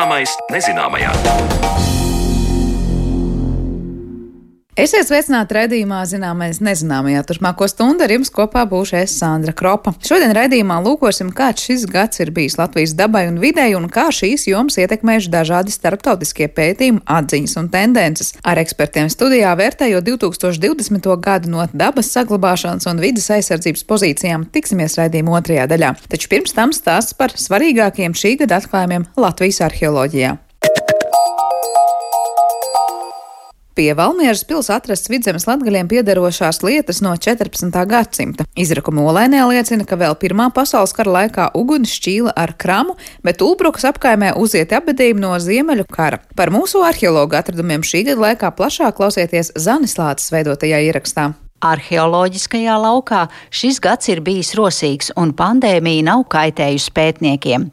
Zināmais nezināmajā. Esiet sveicināti raidījumā Zināmais nezināmajā. Turpmāko stundu ar jums kopā būšu es Sandra Kropa. Šodien raidījumā lūkosim, kāds šis gads ir bijis Latvijas dabai un videi un kā šīs jomas ietekmējuši dažādi starptautiskie pētījumi, atziņas un tendences. Ar ekspertiem studijā vērtējot 2020. gadu no dabas saglabāšanas un vidas aizsardzības pozīcijām tiksimies raidījuma otrajā daļā. Taču pirms tam stāsts par svarīgākiem šī gada atklājumiem Latvijas arheoloģijā. Pie Valmieras pils atrasts vidzemes latgaļiem piederošās lietas no 14. gadsimta. Izrakuma olēnē liecina, ka vēl Pirmā pasaules kara laikā uguns šķīla ar kramu, bet Ulbrukas apkaimē uziet abadījumi no Ziemeļu kara. Par mūsu arheologu atradumiem šī gada laikā plašāk klausieties Zanislātas veidotajā ierakstā. Arheoloģiskajā laukā šis gads ir bijis rosīgs, un pandēmija nav kaitējusi pētniekiem,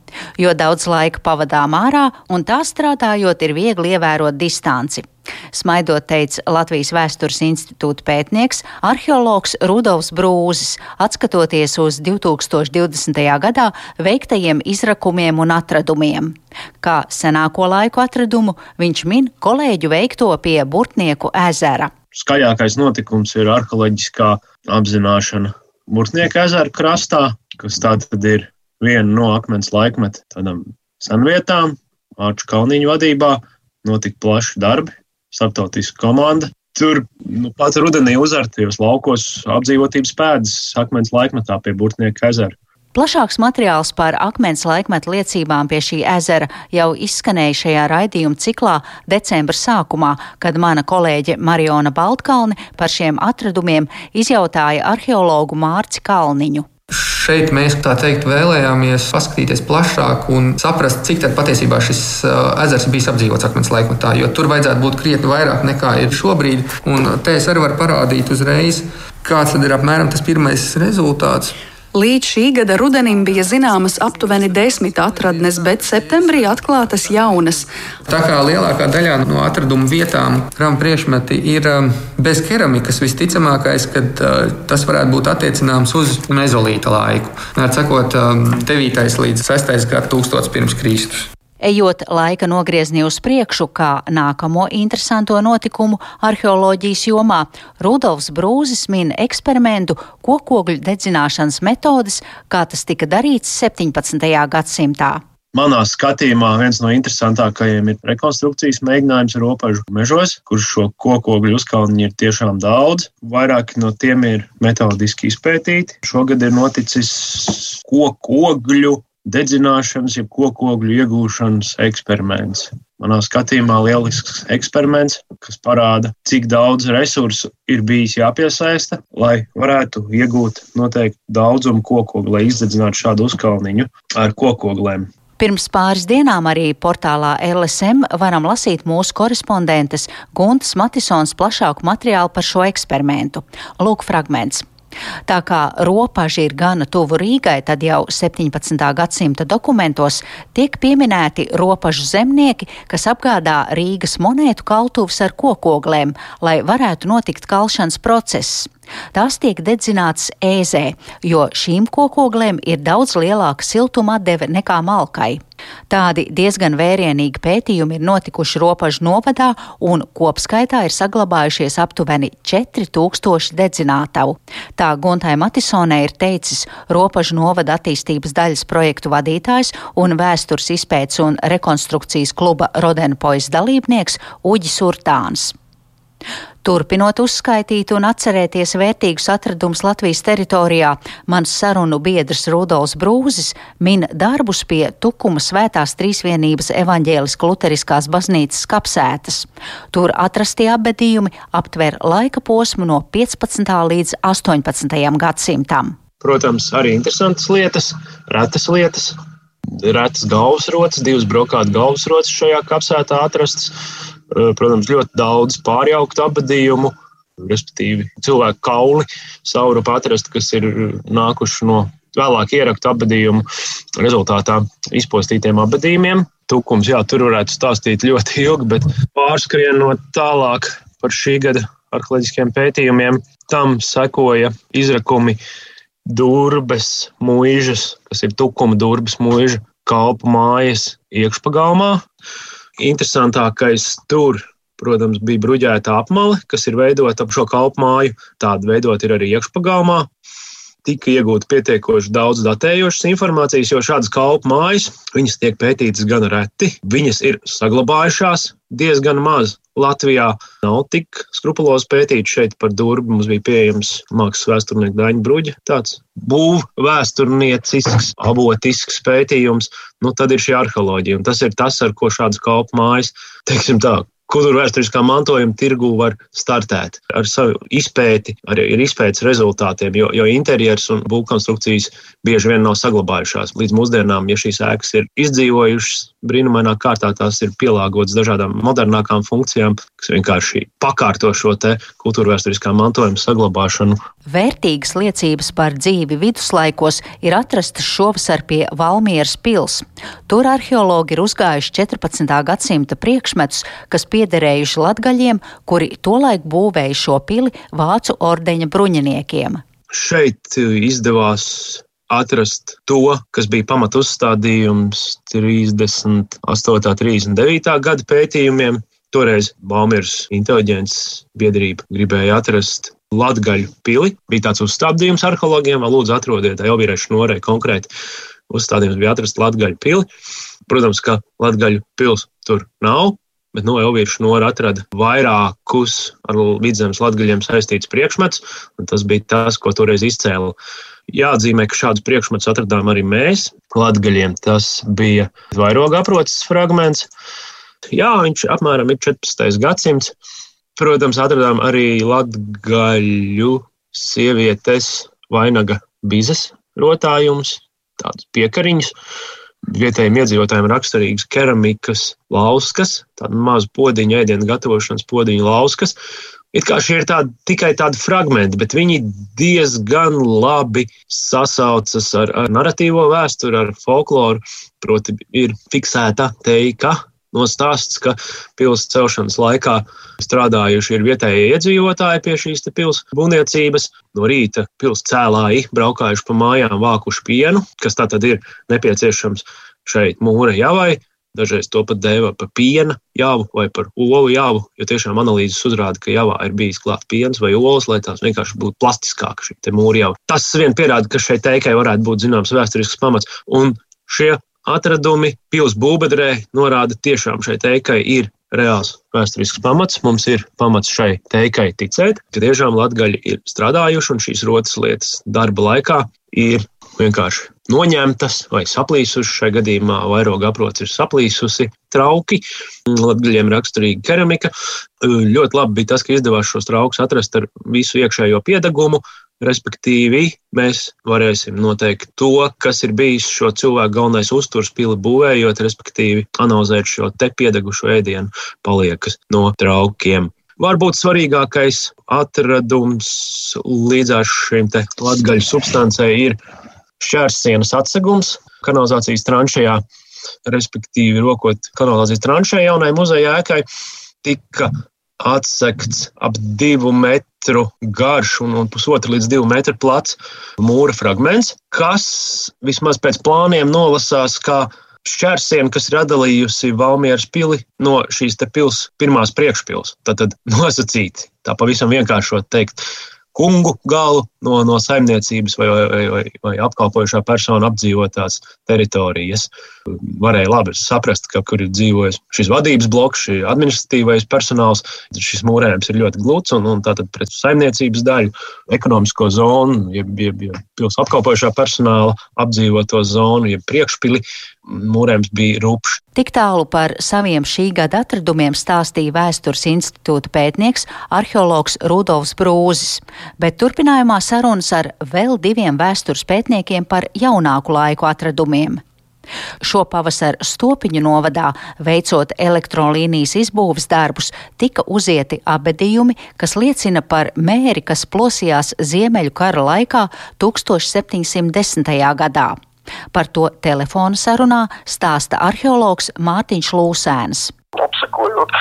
jo daudz laika pavadām ārā, un tā strādājot ir viegli ievērot distanci. Smaidot teica Latvijas vēstures institūta pētnieks, arheologs Rudolfs Brūzis, atskatoties uz 2020. gadā veiktajiem izrakumiem un atradumiem. Kā senāko laiku atradumu viņš min kolēģu veikto pie Burtnieku ezera skaļākais notikums ir arheoloģiskā apzināšana Burtnieka ezera krastā, kas tātad ir viena no akmens laikmeta tādām senvietām. Ārču Kalniņu vadībā notika plaši darbi, starptautiska komanda. Tur nu, pat rudenī uzartajos laukos apdzīvotības pēdas akmens laikmetā pie Burtnieka ezera. Plašāks materiāls par akmens laikmetu liecībām pie šī ezera jau izskanēja šajā raidījuma ciklā decembra sākumā, kad mana kolēģe Mariona Baltkalne par šiem atradumiem izjautāja arheologu Mārci Kalniņu. Šeit mēs teikt, vēlējāmies paskatīties plašāk un saprast, cik patiesībā šis uh, ezers bijis apdzīvots akmens laikmetā, jo tur vajadzētu būt krietni vairāk nekā ir šobrīd. Un te es arī varu parādīt uzreiz, kāds ir apmēram tas pirmais rezultāts. Līdz šī gada rudenim bija zināmas aptuveni desmit atradnes, bet septembrī atklātas jaunas. Tā kā lielākā daļā no atradumu vietām krāma priekšmeti ir um, bez keramikas, visticamākais, ka uh, tas varētu būt attiecināms uz mezolīta laiku. Ar sakot, 9. Um, līdz 6. gadsimtam pirms Kristus. Ejot laika nogriezni uz priekšu, kā nākamo interesanto notikumu arheoloģijas jomā, Rudolfs Brūzis min eksperimentu kokogļu dedzināšanas metodes, kā tas tika darīts 17. gadsimtā. Manā skatījumā viens no interesantākajiem ir rekonstrukcijas mēģinājums robežu mežos, kur šo kokogļu uzkalniņu ir tiešām daudz. Vairāki no tiem ir metodiski izpētīti. Šogad ir noticis kokogļu dedzināšanas, jeb kokogļu iegūšanas eksperiments. Manā skatījumā lielisks eksperiments, kas parāda, cik daudz resursu ir bijis jāpiesaista, lai varētu iegūt noteiktu daudzumu kokogļu, lai izdedzinātu šādu uzkalniņu ar kokoglēm. Pirms pāris dienām arī portālā LSM varam lasīt mūsu korespondentes Guntas Matisons plašāku materiālu par šo eksperimentu. Lūk, fragments. Tā kā ropaži ir gana tuvu Rīgai, tad jau 17. gadsimta dokumentos tiek pieminēti ropažu zemnieki, kas apgādā Rīgas monētu kaltuvs ar kokoglēm, lai varētu notikt kalšanas process. Tās tiek dedzinātas ēzē, jo šīm kokoglēm ir daudz lielāka siltuma atdeve nekā malkai. Tādi diezgan vērienīgi pētījumi ir notikuši Ropažu novadā un kopskaitā ir saglabājušies aptuveni 4000 dedzinātavu. Tā Guntai Matisonē ir teicis Ropažu novada attīstības daļas projektu vadītājs un vēstures izpētes un rekonstrukcijas kluba Rodenpojas dalībnieks Uģis Urtāns. Turpinot uzskaitīt un atcerēties vērtīgus atradumus Latvijas teritorijā, mans sarunu biedrs Rudolfs Brūzis min darbus pie Tukuma svētās trīsvienības evaņģēliska luteriskās baznīcas kapsētas. Tur atrastie abedījumi aptver laika posmu no 15. līdz 18. gadsimtam. Protams, arī interesantas lietas, retas lietas, retas galvasrotas, divas brokāta galvasrotas šajā kapsētā atrastas. Protams, ļoti daudz pārjauktu abadījumu, respektīvi cilvēku kauli saurupu atrast, kas ir nākuši no vēlāk ieraktu abadījumu rezultātā izpostītiem abadījumiem. Tukums, jā, tur varētu stāstīt ļoti ilgi, bet pārskrienot tālāk par šī gada arheoloģiskiem pētījumiem, tam sekoja izrakumi durbes mūžas, kas ir tukuma durbes mūža kalpu mājas iekšpagalmā. Interesantākais tur Protams, bija bruģēta apmale, kas ir veidota ap šo kalpu māju. Tāda veidot ir arī iekšpagalmā. Tika iegūta pietiekoši daudz datējošas informācijas, jo šādas kalpu mājas tiek pētītas gan reti, viņas ir saglabājušās diezgan maz. Latvijā nav tik skrupulozi pētīts šeit par durbu. Mums bija pieejams mākslas vēsturnieks Daņa Bruģa, tāds būvu vēsturniecisks, avotisks pētījums. Nu, tad ir šī arheoloģija, un tas ir tas, ar ko šādas kalpu mājas, teiksim tā, kultūrvēturiskā mantojuma tirgu var startēt ar savu izpēti, arī ar izpētes rezultātiem, jo, jo interjers un būvkonstrukcijas bieži vien nav saglabājušās. Līdz mūsdienām, ja šīs ēkas ir izdzīvojušas, brīnumainā kārtā tās ir pielāgotas dažādām modernākām funkcijām, kas vienkārši pakārto šo kultūrvēturiskā mantojuma saglabāšanu. Vērtīgas liecības par dzīvi viduslaikos ir atrastas šovasar pie Valmieras pils. Tur arheologi ir uzgājuši 14. gadsimta priekšmetus, kas piederējuši latgaļiem, kuri tolaik būvēja šo pili vācu ordeņa bruņiniekiem. Šeit izdevās atrast to, kas bija pamatu uzstādījums 38. un 39. gada pētījumiem. Toreiz Baumirs inteliģents biedrība gribēja atrast Latgaļu pili. Bija tāds uzstādījums arheologiem, lūdzu atrodiet Elvīriešu norē konkrēti. Uzstādījums bija atrast Latgaļu pili. Protams, ka Latgaļu pils tur nav, bet no Elvīriešu nora atrada vairākus ar vidzemes latgaļiem saistītus priekšmetus, un tas bija tas, ko toreiz izcēla. Jāatzīmē, ka šādus priekšmetus atradām arī mēs, latgaļiem. Tas bija vairoga aproces fragments. Jā, viņš apmēram ir 14. gadsimts. Protams, atradām arī latgaļu sievietes vainaga bizes rotājumus, tādus piekariņus vietējiem iedzīvotājiem raksturīgas keramikas lauskas, tāda maza podziņa, ēdienu gatavošanas podziņa lauskas. It kā šie ir tādi, tikai tādi fragmenti, bet viņi diezgan labi sasaucas ar, ar narratīvo vēsturi, ar folkloru. Proti, ir fiksēta teika, no stāsts, ka pilsētas celšanas laikā strādājuši ir vietējie iedzīvotāji pie šīs pilsētas būvniecības. No rīta pilsētas cēlāji braukājuši pa mājām, vākuši pienu, kas tā tad ir nepieciešams šeit mūra javai. Dažreiz to pat dēvē par piena jāvu vai par olu jāvu, jo tiešām analīzes uzrāda, ka javā ir bijis klāts piens vai olas, lai tās vienkārši būtu plastiskākas šī mūra java. Tas vien pierāda, ka šai teikai varētu būt zināms vēsturisks pamats. Un šie atradumi pils būvbedrē norāda tiešām šai teikai ir reāls vēsturisks pamats. Mums ir pamats šai teikai ticēt, ka tiešām latgaļi ir strādājuši un šīs rotas lietas darba laikā ir vienkārši noņemtas vai saplīsušas. Šajā gadījumā vairoga aprots ir saplīsusi, trauki, latgaļiem raksturīga keramika. Ļoti labi bija tas, ka izdevās šos traukus atrast ar visu iekšējo piedegumu, Respektīvi, mēs varēsim noteikt to, kas ir bijis šo cilvēku galvenais uzturs pili būvējot, respektīvi, analizēt šo te piedegušo ēdienu paliekas no traukiem. Varbūt svarīgākais atradums līdzās šīm latgaļu substancē ir šķērssienas atsegums kanalizācijas tranšajā, respektīvi, rokot kanalizācijas tranšajā jaunai muzeja ēkai, tika atsekts ap divu metru garš un, un pusotru līdz divu metru plats mūra fragments, kas vismaz pēc plāniem nolasās kā šķērsiena, kas ir atdalījusi Valmieras pili no šīs pils pirmās priekšpils. Tad nosacīti, tā pavisam vienkāršot teikt, kungu galu no, no saimniecības vai, vai, vai, vai apkalpojušā persona apdzīvotās teritorijas. Varēja labi saprast, ka kur ir dzīvojis šis vadības bloks, šis administratīvais personāls. Šis mūrējums ir ļoti gluds un, un tātad pret saimniecības daļu, ekonomisko zonu, jeb, jeb, jeb pilsētas apkalpojušā personāla apdzīvoto zonu, jeb priekšpili mūrējums bija rupšs. Tik tālu par saviem šī gada atradumiem stāstīja Vēstures institūta pētnieks arheologs Rudolfs Brūzis, bet turpinājumā sarunas ar vēl diviem vēstures pētniekiem par jaunāku laiku atradumiem. Šo pavasaru Stopiņu novadā, veicot elektrolīnijas izbūves darbus, tika uzieti abedījumi, kas liecina par mēri, kas plosījās Ziemeļu kara laikā 1710. gadā. Par to telefona sarunā stāsta arheologs Mārtiņš Lūsēns. Apsekojot,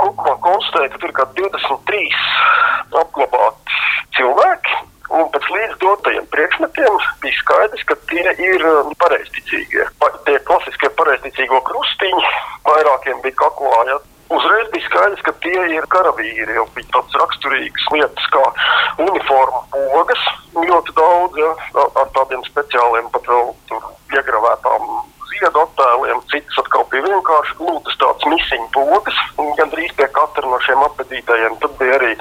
kopumā konstatēja, ka tur ir kā 23 apglabāti cilvēki, Un pēc līdzdotajiem priekšmetiem bija skaidrs, ka tie ir um, pareizticīgie. Tie klasiskie pareizticīgo krustiņi vairākiem bija kaklā. Ja? Uzreiz bija skaidrs, ka tie ir karavīri. Jau bija tādas raksturīgas lietas kā uniforma pogas, ļoti daudz ja? ar tādiem speciāliem pat vēl iegravētām ziedu attēliem, citas atkal bija vienkārši glūtas tāds misiņu pogas, gandrīz pie katra no šiem apbedītajiem tad bija arī,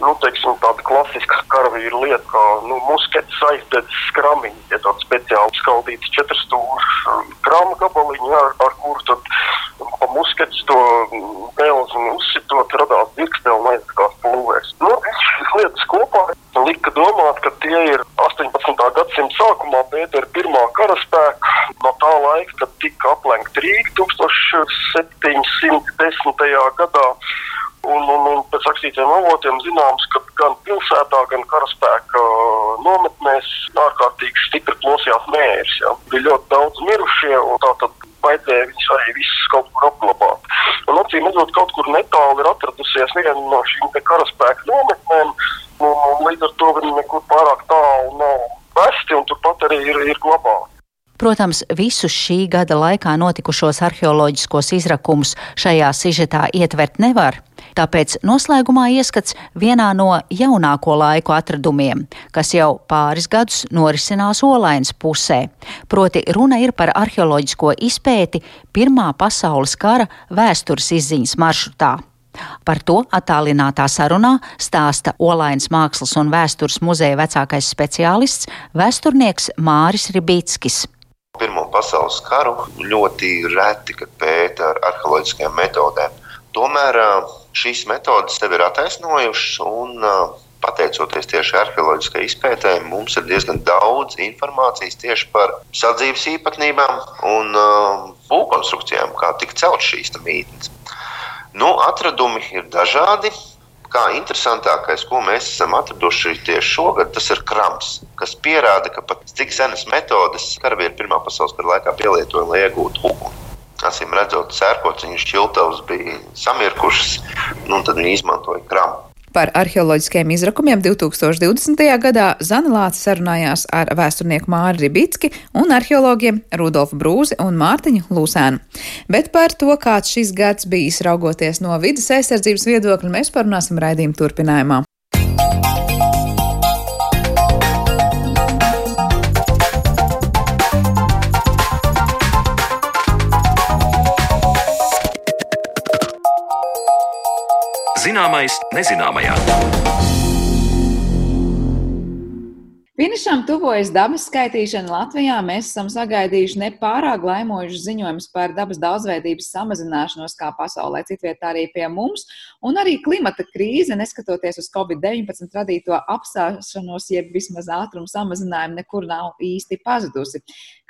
nu, teiksim, tāda klasiska karavīra lieta, kā, nu, musketes aizdedzes skramiņi, tie tādi speciāli skaldīts četrstūri krāma gabaliņi, ar, ar kuru tad pa musketes to pelzi uzsitot radās dirkstē un aizskās pulvēs. Nu, šīs lietas kopā lika domāt, ka tie ir 18. gadsimta sākumā Pētera pirmā karaspēka no tā laika, kad tika aplenkta Rīga 1710. gadā. Un, un, un pēc rakstītiem avotiem zināms, ka gan pilsētā, gan karaspēka nometnēs ārkārtīgi stipri plosījās mērs. Ja. Bija ļoti daudz mirušie, un tā tad vajadzēja viņus arī visus kaut kur apglabāt. Un acīm redzot, kaut kur netālu ir atradusies viena no šīm karaspēka nometnēm, un līdz ar to viņi nekur pārāk tālu nav vesti, un turpat arī ir, ir glabāti. Protams, visus šī gada laikā notikušos arheoloģiskos izrakumus šajā sižetā ietvert nevar, tāpēc noslēgumā ieskats vienā no jaunāko laiku atradumiem, kas jau pāris gadus norisinās Olainas pusē. Proti runa ir par arheoloģisko izpēti Pirmā pasaules kara vēstures izziņas maršrutā. Par to attālinātā sarunā stāsta Olainas mākslas un vēstures muzeja vecākais speciālists, vēsturnieks Māris Ribītskis. Pirmo pasaules karu ļoti reti, pēta ar arheoloģiskajām metodēm. Tomēr šīs metodes sev ir attaisnojušas un pateicoties tieši arheoloģiskai izpētē, mums ir diezgan daudz informācijas tieši par sadzīves īpatnībām un būvkonstrukcijām, kā tika celt šīs mītnes. Nu, atradumi ir dažādi kā interesantākais, ko mēs esam atraduši tieši šogad, tas ir krams, kas pierāda, ka pat tik senas metodes karavīri Pirmā pasaules kara laikā pielietoja, lai iegūtu uguni. Acīm redzot, sērkociņu šķiltavas bija samirkušas, nu, un tad viņi izmantoja kramu. Par arheoloģiskiem izrakumiem 2020. gadā Zana Lāca sarunājās ar vēsturnieku Māri Ribicki un arheologiem Rudolfu Brūzi un Mārtiņu Lūsēnu. Bet par to, kāds šis gads bijis raugoties no vidas aizsardzības viedokļa, mēs parunāsim raidījuma turpinājumā. Zināmais nezināmajā. Finišam tuvojas dabas skaitīšana Latvijā. Mēs esam sagaidījuši nepārāk laimojušus ziņojumus par dabas daudzveidības samazināšanos kā pasaulē, citvietā arī pie mums. Un arī klimata krīze, neskatoties uz Covid-19 radīto apstāšanos, jeb vismaz ātrumu samazinājumu, nekur nav īsti pazudusi.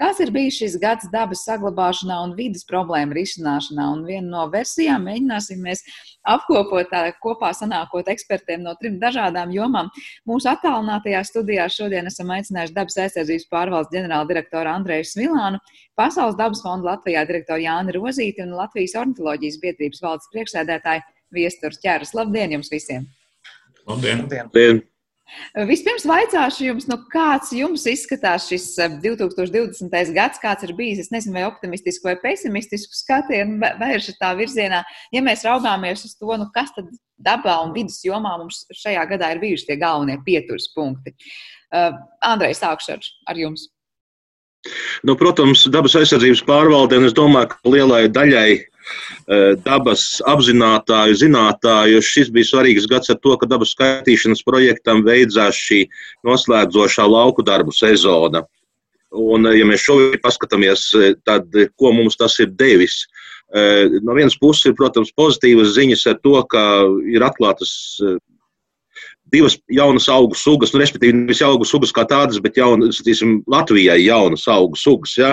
Kāds ir bijis šis gads dabas saglabāšanā un vidas problēmu risināšanā? Un vienu no versijām mēģināsim mēs apkopot kopā sanākot ekspertiem no trim dažādām jomām. Mūsu attālinātajā studijā šodien esam aicinājuši dabas aizsardzības pārvaldes ģenerāla direktoru Andreju Svilānu, Pasaules dabas fonda Latvijā direktoru Jāni Rozīti un Latvijas ornitoloģijas biedrības valdes priekšsēdētāju Viesturs Ķēras. Labdien jums visiem! Labdien! Labdien. Vispirms vaicāšu jums, nu, kāds jums izskatās šis 2020. Eh, gads, kāds ir bijis. Es nezinu, vai optimistisku vai pesimistisku skatienu vērš tā virzienā. Ja mēs raugāmies uz to, nu, kas tad dabā un vidas jomā mums šajā gadā ir bijuši tie galvenie pieturas punkti. Uh, Andrej, sākšu ar, ar jums. Nu, protams, dabas aizsardzības pārvalde, un es domāju, ka lielai daļai dabas apzinātāju, zinātāju. Šis bija svarīgs gads ar to, ka dabas skaitīšanas projektam beidzās šī noslēdzošā lauku darbu sezona. Un, eh, ja mēs šobrīd paskatāmies, eh, tad ko mums tas ir devis? No vienas puses ir, protams, pozitīvas ziņas ar to, ka ir atklātas divas jaunas augu sugas, nu, respektīvi, nevis augu sugas kā tādas, bet jaunas, satīsim, Latvijai jaunas augu sugas. Ja?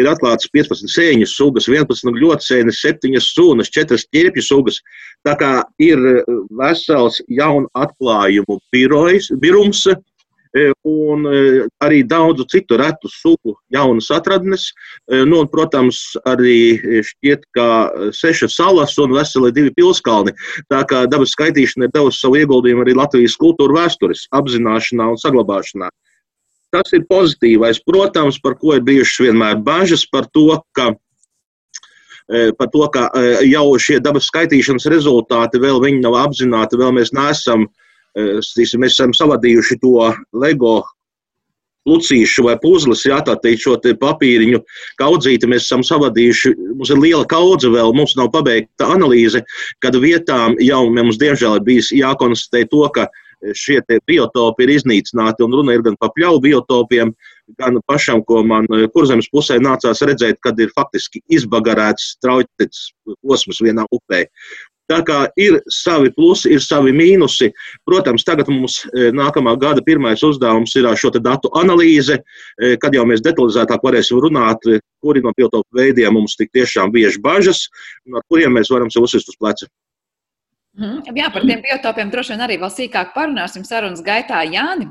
Ir atklātas 15 sēņu sugas, 11 ļoti sēnes, 7 sunas, 4 ķirpju sugas. Tā kā ir eh, vesels jaunu atklājumu birojs, birums, un arī daudzu citu retu sugu jaunas atradnes. Nu, un, protams, arī šķiet, ka sešas salas un veseli divi pilskalni. Tā kā dabas skaitīšana ir devusi savu ieguldījumu arī Latvijas kultūra vēstures apzināšanā un saglabāšanā. Tas ir pozitīvais, protams, par ko ir bijušas vienmēr bažas par to, ka par to, ka jau šie dabas skaitīšanas rezultāti vēl nav apzināti, vēl mēs neesam, stīsim, mēs esam savadījuši to LEGO lucīšu vai puzles, jā, tā teikt, šo te papīriņu kaudzīti mēs esam savadījuši. Mums ir liela kaudze vēl, mums nav pabeigta analīze, kad vietām jau mums diemžēl ir bijis jākonstatē to, ka šie biotopi ir iznīcināti, un runa ir gan par pļauju biotopiem, gan pašam, ko man kurzemes pusē nācās redzēt, kad ir faktiski izbagarēts traujtets posms vienā upē. Tā kā ir savi plusi, ir savi mīnusi. Protams, tagad mums nākamā gada pirmais uzdevums ir šo datu analīze, kad jau mēs detalizētāk varēsim runāt, kuri no biotopu veidiem mums tik tiešām bieži bažas, un ar kuriem mēs varam sev uzsist uz pleca. Mm, jā, par tiem biotopiem droši vien arī vēl sīkāk parunāsim sarunas gaitā. Jāni.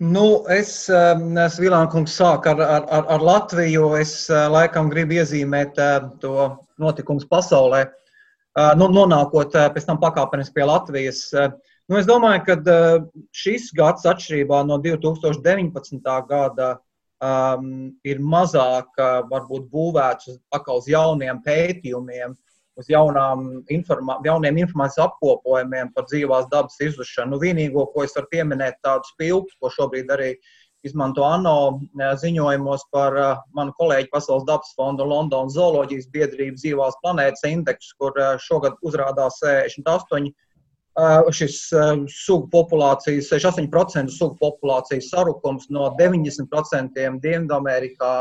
Nu, es, es Vilānkungs sāk ar, ar, ar Latviju. Es laikam gribu iezīmēt to notikumus pasaulē, nu, nonākot pēc tam pakāpeniski pie Latvijas. Nu, es domāju, ka šis gads, atšķirībā no 2019. gada, um, ir mazāk varbūt būvēts uz, uz jauniem pētījumiem uz jaunām informā, jauniem informācijas apkopojumiem par dzīvās dabas izzušanu. Nu, vienīgo, ko es varu pieminēt, tādus pilkus, ko šobrīd arī izmanto ANO eh, ziņojumos par uh, manu kolēģi Pasaules dabas fonda Londonas zooloģijas biedrību dzīvās planētas indeksu, kur uh, šogad uzrādās 68. Uh, šis sugu populācijas, 68% sugu populācijas sarukums no 90% Dienvidamerikā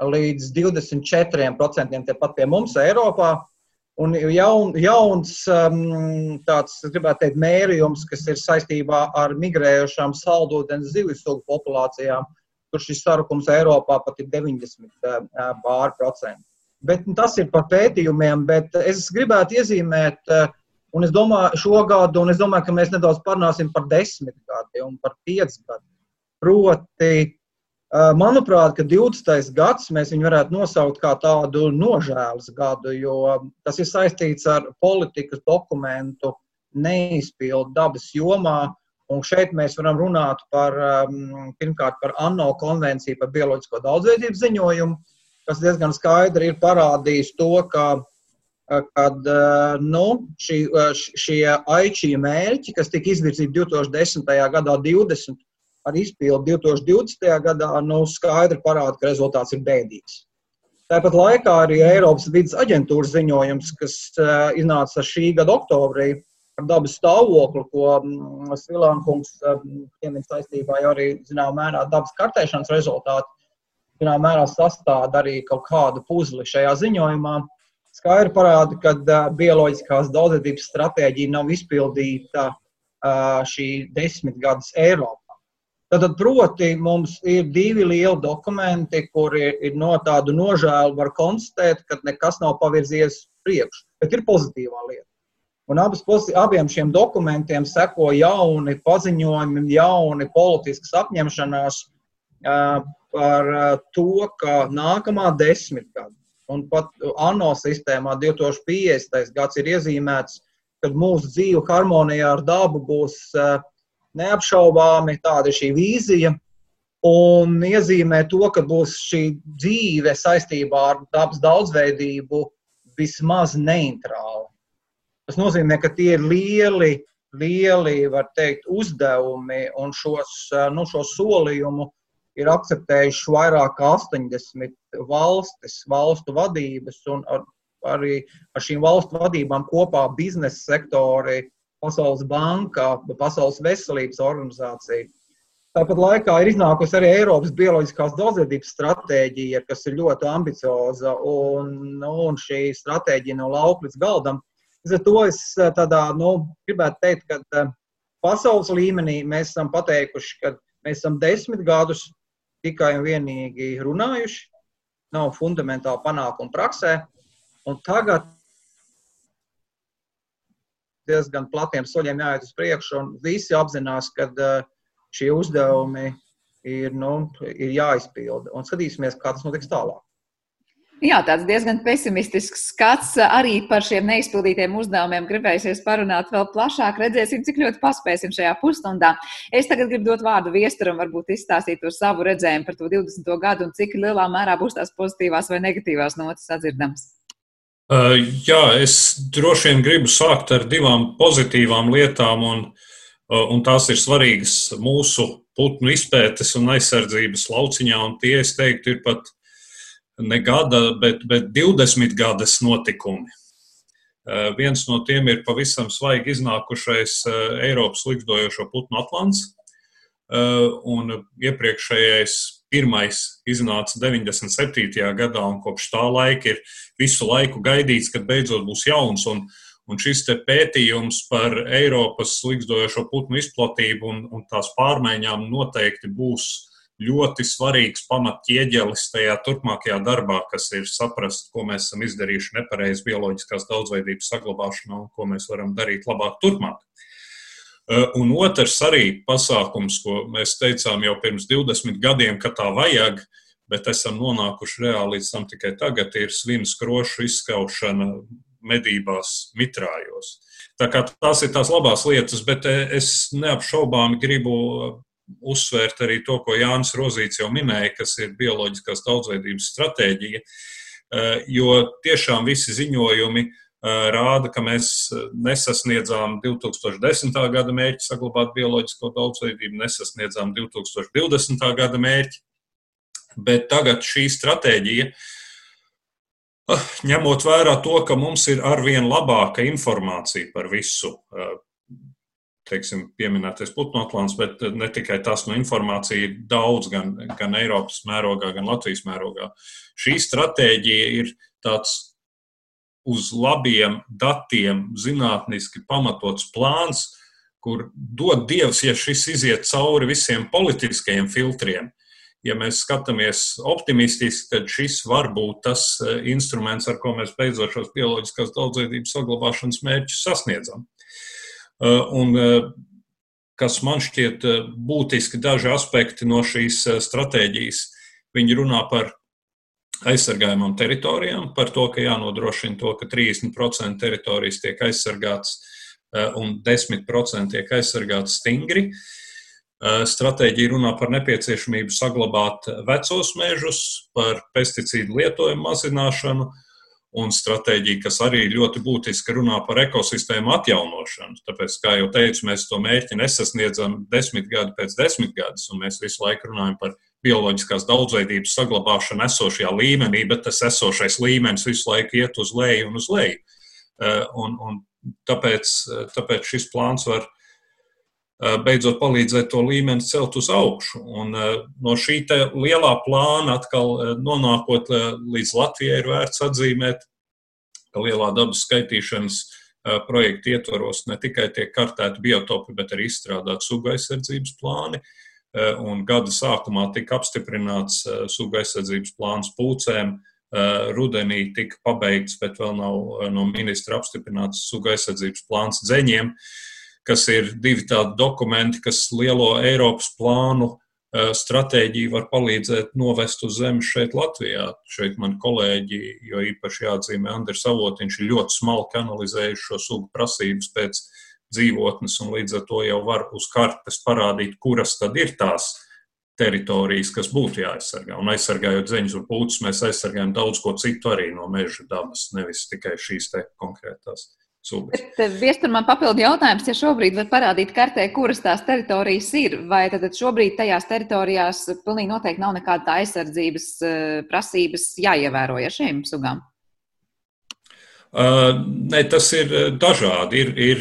līdz 24% tepat pie mums Eiropā. Un jaun, jauns um, tāds, gribētu teikt, mērījums, kas ir saistībā ar migrējošām saldūdens zivju sugu populācijām, kur šis sarukums Eiropā pat ir 90 uh, pār procentu. Bet tas ir par pētījumiem, bet es gribētu iezīmēt, uh, un es domāju, šo gadu, un es domāju, ka mēs nedaudz parunāsim par desmit gadi un par pieci gadi. Proti, manuprāt, ka 20. gads mēs viņu varētu nosaukt kā tādu nožēlas gadu, jo tas ir saistīts ar politikas dokumentu neizpildu dabas jomā. Un šeit mēs varam runāt par, pirmkārt, par ANO konvenciju par bioloģisko daudzveidību ziņojumu, kas diezgan skaidri ir parādījis to, ka kad nu, šī, šie aičī mērķi, kas tika izvirzīti 2010. gadā, 20 ar izpildu 2020. gadā, nu, skaidri parāda, ka rezultāts ir bēdīgs. Tāpat laikā arī Eiropas vidas aģentūras ziņojums, kas uh, iznāca šī gada oktobrī par dabas stāvokli, ko Svilānkungs um, piemin saistībā arī, zināmā mērā, dabas kartēšanas rezultāti, zināmā mērā sastāda arī kaut kādu puzli šajā ziņojumā. Skaidri parāda, ka uh, bioloģiskās daudzveidības stratēģija nav izpildīta šī desmitgades Eiropā. Tātad, proti, mums ir divi lieli dokumenti, kur ir, ir no tādu nožēlu var konstatēt, ka nekas nav pavirzies priekšu, bet ir pozitīvā lieta. Un abas, abiem šiem dokumentiem seko jauni paziņojumi, jauni politiskas apņemšanās uh, par uh, to, ka nākamā desmitgada un pat ANO sistēmā 2050. gads ir iezīmēts, kad mūsu dzīve harmonijā ar dabu būs uh, neapšaubāmi tāda ir šī vīzija. Un iezīmē to, ka būs šī dzīve saistībā ar dabas daudzveidību vismaz neitrāla. Tas nozīmē, ka tie ir lieli, lieli teikt, uzdevumi, un šos, nu, šo solījumu ir akceptējuši vairāk kā 80 valstis, valstu vadības, un ar, arī ar šīm valstu vadībām kopā biznesa sektori, Pasaules banka, Pasaules veselības organizācija. Tāpat laikā ir iznākusi arī Eiropas bioloģiskās daudzveidības stratēģija, kas ir ļoti ambicioza, un, nu, un šī stratēģija no lauka līdz galdam. Līdz ar to es eh, tādā, nu, gribētu teikt, ka eh, pasaules līmenī mēs esam pateikuši, ka mēs esam desmit gadus tikai un vienīgi runājuši, nav fundamentāli panākumu praksē, un tagad diezgan platiem soļiem jāiet uz priekšu, un visi apzinās, ka šie uzdevumi ir, nu, ir jāizpilda. Un skatīsimies, kā tas notiks tālāk. Jā, tāds diezgan pesimistisks skats arī par šiem neizpildītiem uzdevumiem. Gribējusies parunāt vēl plašāk, redzēsim, cik ļoti paspēsim šajā pusstundā. Es tagad gribu dot vārdu viesturam, varbūt izstāstīt to savu redzējumu par to 20. gadu un cik lielā mērā būs tās pozitīvās vai negatīvās notis sadzirdams. Uh, jā, es droši vien gribu sākt ar divām pozitīvām lietām, un, uh, un tās ir svarīgas mūsu putnu izpētes un aizsardzības lauciņā, un tie, es teiktu, ir pat ne gada, bet, bet 20 gadas notikumi. Uh, viens no tiem ir pavisam svaigi iznākušais Eiropas likstojošo putnu atlants, un iepriekšējais pirmais iznāca 97. gadā, un kopš tā laika ir visu laiku gaidīts, kad beidzot būs jauns. Un, un šis pētījums par Eiropas likstojošo putnu izplatību un, un tās pārmaiņām noteikti būs ļoti svarīgs pamatķieģelis tajā turpmākajā darbā, kas ir saprast, ko mēs esam izdarījuši nepareizi bioloģiskās daudzveidības saglabāšanā un ko mēs varam darīt labāk turpmāk. Un otrs arī pasākums, ko mēs teicām jau pirms 20 gadiem, ka tā vajag, bet esam nonākuši reāli līdz tam tikai tagad, ir svinu skrošu izskaušana medībās mitrājos. Tā kā tās ir tās labās lietas, bet es neapšaubāmi gribu uzsvērt arī to, ko Jānis Rozīts jau minēja, kas ir bioloģiskās daudzveidības stratēģija, eh, jo tiešām visi ziņojumi eh, rāda, ka mēs nesasniedzām 2010. gada mērķi saglabāt bioloģisko daudzveidību, nesasniedzām 2020. gada mērķi, bet tagad šī stratēģija ah, ņemot vērā to, ka mums ir arvien labāka informācija par visu, eh, teiksim, pieminētais putnu atlants, bet ne tikai tas, no informācija ir daudz gan, gan Eiropas mērogā, gan Latvijas mērogā. Šī stratēģija ir tāds uz labiem datiem zinātniski pamatots plāns, kur dod Dievs, ja šis iziet cauri visiem politiskajiem filtriem. Ja mēs skatāmies optimistiski, tad šis var būt tas eh, instruments, ar ko mēs beidzot šos bioloģiskās daudzveidības saglabāšanas mērķus sasniedzam. Eh, un eh, kas man šķiet būtiski daži aspekti no šīs stratēģijas. Viņi runā par aizsargājumām teritorijām, par to, ka jānodrošina to, ka 30% teritorijas tiek aizsargāts un 10% tiek aizsargāts stingri. Stratēģija runā par nepieciešamību saglabāt vecos mežus, par pesticīdu lietojumu mazināšanu, un stratēģija, kas arī ļoti būtiski runā par ekosistēmu atjaunošanu. Tāpēc, kā jau teicu, mēs to mērķi nesasniedzam desmit gadu pēc desmit gadus, un mēs visu laiku runājam par bioloģiskās daudzveidības saglabāšanu esošajā līmenī, bet tas esošais līmenis visu laiku iet uz leju un uz leju. Eh, un, un tāpēc, tāpēc šis plāns var Eh, beidzot palīdzēt to līmeni celt uz augšu. Un eh, no šī lielā plāna atkal eh, nonākot līdz Latvijai ir vērts atzīmēt, ka lielā dabas skaitīšanas projekta ietvaros ne tikai tiek kartēti biotopi, bet arī izstrādāt suga aizsardzības plāni. Un gada sākumā tika apstiprināts suga aizsardzības plāns pūcēm, rudenī tika pabeigts, bet vēl nav no ministra apstiprināts suga aizsardzības plāns dzeņiem. Uh, kas ir divi tādi dokumenti, kas lielo Eiropas plānu eh, stratēģiju var palīdzēt novest uz zemes šeit, Latvijā. Šeit man kolēģi, jo īpaši jāatzīmē Andris Avotiņš, ir ļoti smalki analizējuši šo sugu prasības pēc dzīvotnes, un līdz ar to jau var uz kartes parādīt, kuras tad ir tās teritorijas, kas būtu jāaizsargā. Un aizsargājot zeņus un pūces, mēs aizsargājam daudz ko citu arī no meža dabas, nevis tikai šīs te konkrētās. Eh, viestur man papildu jautājums, ja šobrīd var parādīt kartē, kuras tās teritorijas ir, vai tad šobrīd tajās teritorijās pilnīgi noteikti nav nekāda aizsardzības eh, prasības jāievēro ja šīm sugām? Ne, tas ir dažādi. Ir, ir,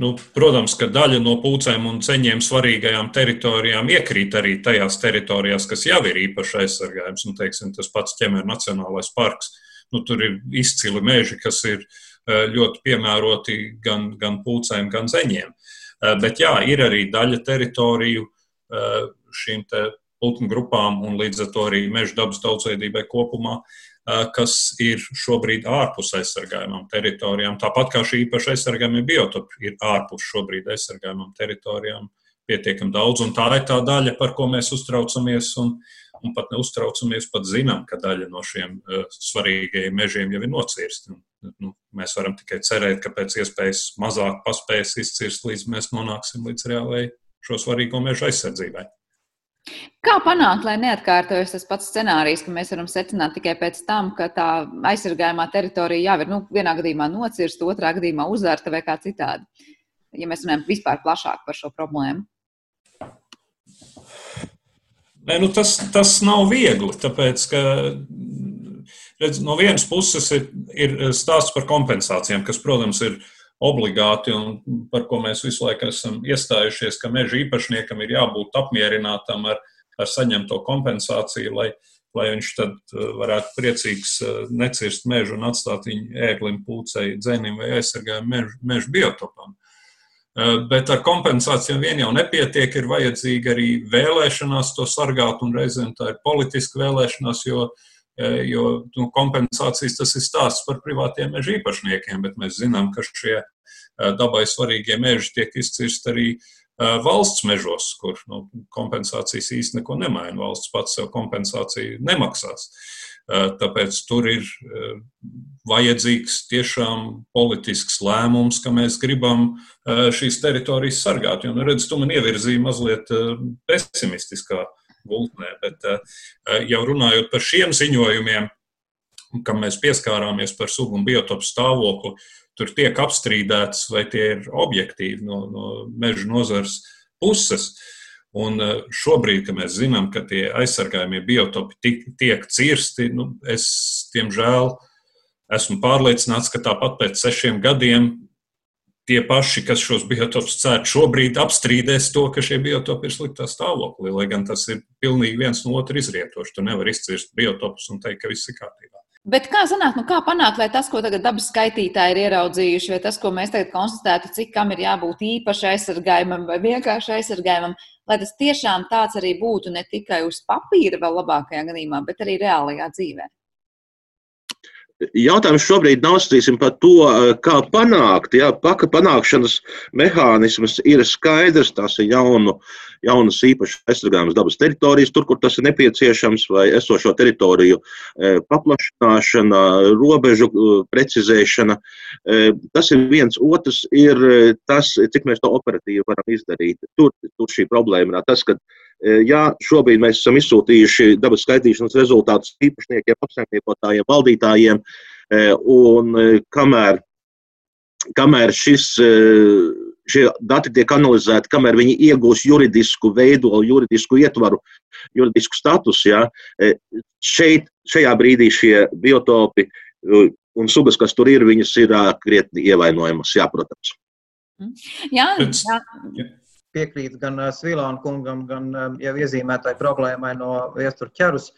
nu, protams, ka daļa no pūcēm un ceņiem svarīgajām teritorijām iekrīt arī tajās teritorijās, kas jau ir īpaši aizsargājums. Nu, teiksim, tas pats ķemēra Nacionālais parks. Nu, tur ir izcili meži, kas ir ļoti piemēroti gan, gan pūcēm, gan zeņiem. Bet jā, ir arī daļa teritoriju šīm putnu grupām un līdz ar to arī meža dabas daudzveidībai kopumā, kas ir šobrīd ārpus aizsargājumām teritorijām. Tāpat kā šī īpaši aizsargājumie biotopi ir ārpus šobrīd aizsargājumām teritorijām, pietiekami daudz. Un tā ir tā daļa, par ko mēs uztraucamies. Un, un pat neuztraucamies, pat zinām, ka daļa no šiem uh, svarīgajiem mežiem jau ir nocirsta. Nu, mēs varam tikai cerēt, ka pēc iespējas mazāk paspējas izcirst, līdz mēs nonāksim līdz reālai šo svarīgo mežu aizsardzībai. Kā panākt, lai neatkārtojas tas pats scenārijs, ka mēs varam secināt tikai pēc tam, ka tā aizsargājumā teritorija jau ir nu, vienā gadījumā nocirsta, otrā gadījumā uzvērta vai kā citādi? Ja mēs runājam vispār plašāk par šo problēmu. Nē, nu tas, tas nav viegli, tāpēc ka redz, no vienas puses ir, ir stāsts par kompensācijām, kas, protams, ir obligāti un par ko mēs visu laiku esam iestājušies, ka meža īpašniekam ir jābūt apmierinātam ar, ar saņemto kompensāciju, lai, lai viņš tad uh, varētu priecīgs uh, necirst mežu un atstāt viņu ēglim, pūcei, dzenim vai aizsargājumu mežu, mežu biotopam. Uh, bet ar kompensācijām vien jau nepietiek, ir vajadzīga arī vēlēšanās to sargāt, un reizēm tā ir politiska vēlēšanās, jo uh, jo nu, kompensācijas tas ir stāsts par privātiem meža īpašniekiem, bet mēs zinām, ka šie dabai svarīgie meži tiek izcirsti arī valsts mežos, kur nu, kompensācijas īsti neko nemaina. Valsts pats sev kompensāciju nemaksās. Tāpēc tur ir vajadzīgs tiešām politisks lēmums, ka mēs gribam šīs teritorijas sargāt. Jo, nu, redz, tu man ievirzīji mazliet pesimistiskā gultnē. Bet eh, jau runājot par šiem ziņojumiem, kam mēs pieskārāmies par sugu un biotopu stāvokli, tur tiek apstrīdēts, vai tie ir objektīvi no, no meža nozars puses. Un eh, šobrīd, kad mēs zinām, ka tie aizsargājumie biotopi tiek, tiek cirsti, nu, es, diemžēl, esmu pārliecināts, ka tāpat pēc sešiem gadiem tie paši, kas šos biotopus cērt šobrīd, apstrīdēs to, ka šie biotopi ir sliktā stāvoklī. Lai gan tas ir pilnīgi viens no otra izrietoši. Tu nevari izcirst biotopus un teikt, ka viss ir kārtībā. Bet kā sanāk, nu kā panākt, lai tas, ko tagad dabas skaitītāji ir ieraudzījuši, vai tas, ko mēs tagad konstatētu, cik kam ir jābūt īpaši aizsargājumam vai vienkārši aizsargājumam, lai tas tiešām tāds arī būtu ne tikai uz papīra, vēl labākajā gadījumā, bet arī reālajā dzīvē? Jautājums šobrīd nav strīsim par to, eh, kā panākt. Jā, paka panākšanas mehānisms ir skaidrs. Tas ir jaunu, jaunas īpašas aizsargājamas dabas teritorijas, tur, kur tas ir nepieciešams, vai esošo teritoriju eh, paplašināšana, robežu eh, precizēšana. Tas ir viens. Otrs ir tas, cik mēs to operatīvi varam izdarīt. Tur, tur šī problēma ir tas, ka Ja šobrīd mēs esam izsūtījuši dabas skaitīšanas rezultātus īpašniekiem, apsaimniekotājiem, valdītājiem, un kamēr, kamēr šis, šie dati tiek analizēti, kamēr viņi iegūs juridisku veidolu, juridisku ietvaru, juridisku statusu, ja, šeit, šajā brīdī šie biotopi un sugas, kas tur ir, viņas ir krietni ievainojamas, jā, protams. Jā, jā piekrītu gan Svilāna kungam, gan jau iezīmētai problēmai no viestura ķerus.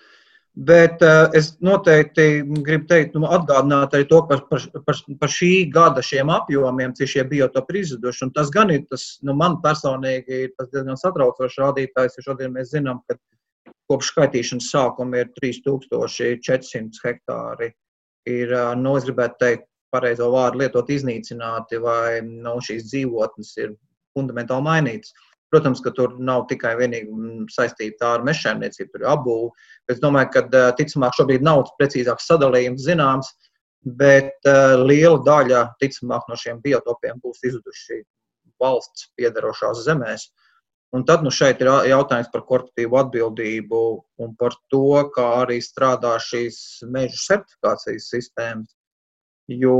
Bet es noteikti gribu teikt, nu, atgādināt arī to par, par, par, par šī gada šiem apjomiem, cik šie biotopi ir izzuduši. Tas gan ir tas, nu, man personīgi ir tas diezgan satraucošs rādītājs, jo šodien mēs zinām, ka kopš skaitīšanas sākuma ir 3400 hektāri. Ir, nu, es gribētu teikt, pareizo vārdu lietot iznīcināti, vai nu, šīs dzīvotnes ir fundamentāli mainītas. Protams, ka tur nav tikai vienīgi mm, saistīta ar mežsaimniecību, tur ir apbūve. Es domāju, ka ticamāk šobrīd nav precīzāks sadalījums zināms, bet liela daļa ticamāk no šiem biotopiem būs izzuduši valsts piedarošās zemēs. Un tad nu, šeit ir jautājums par korporatīvu atbildību un par to, kā arī strādā šīs meža certifikācijas sistēmas. Jo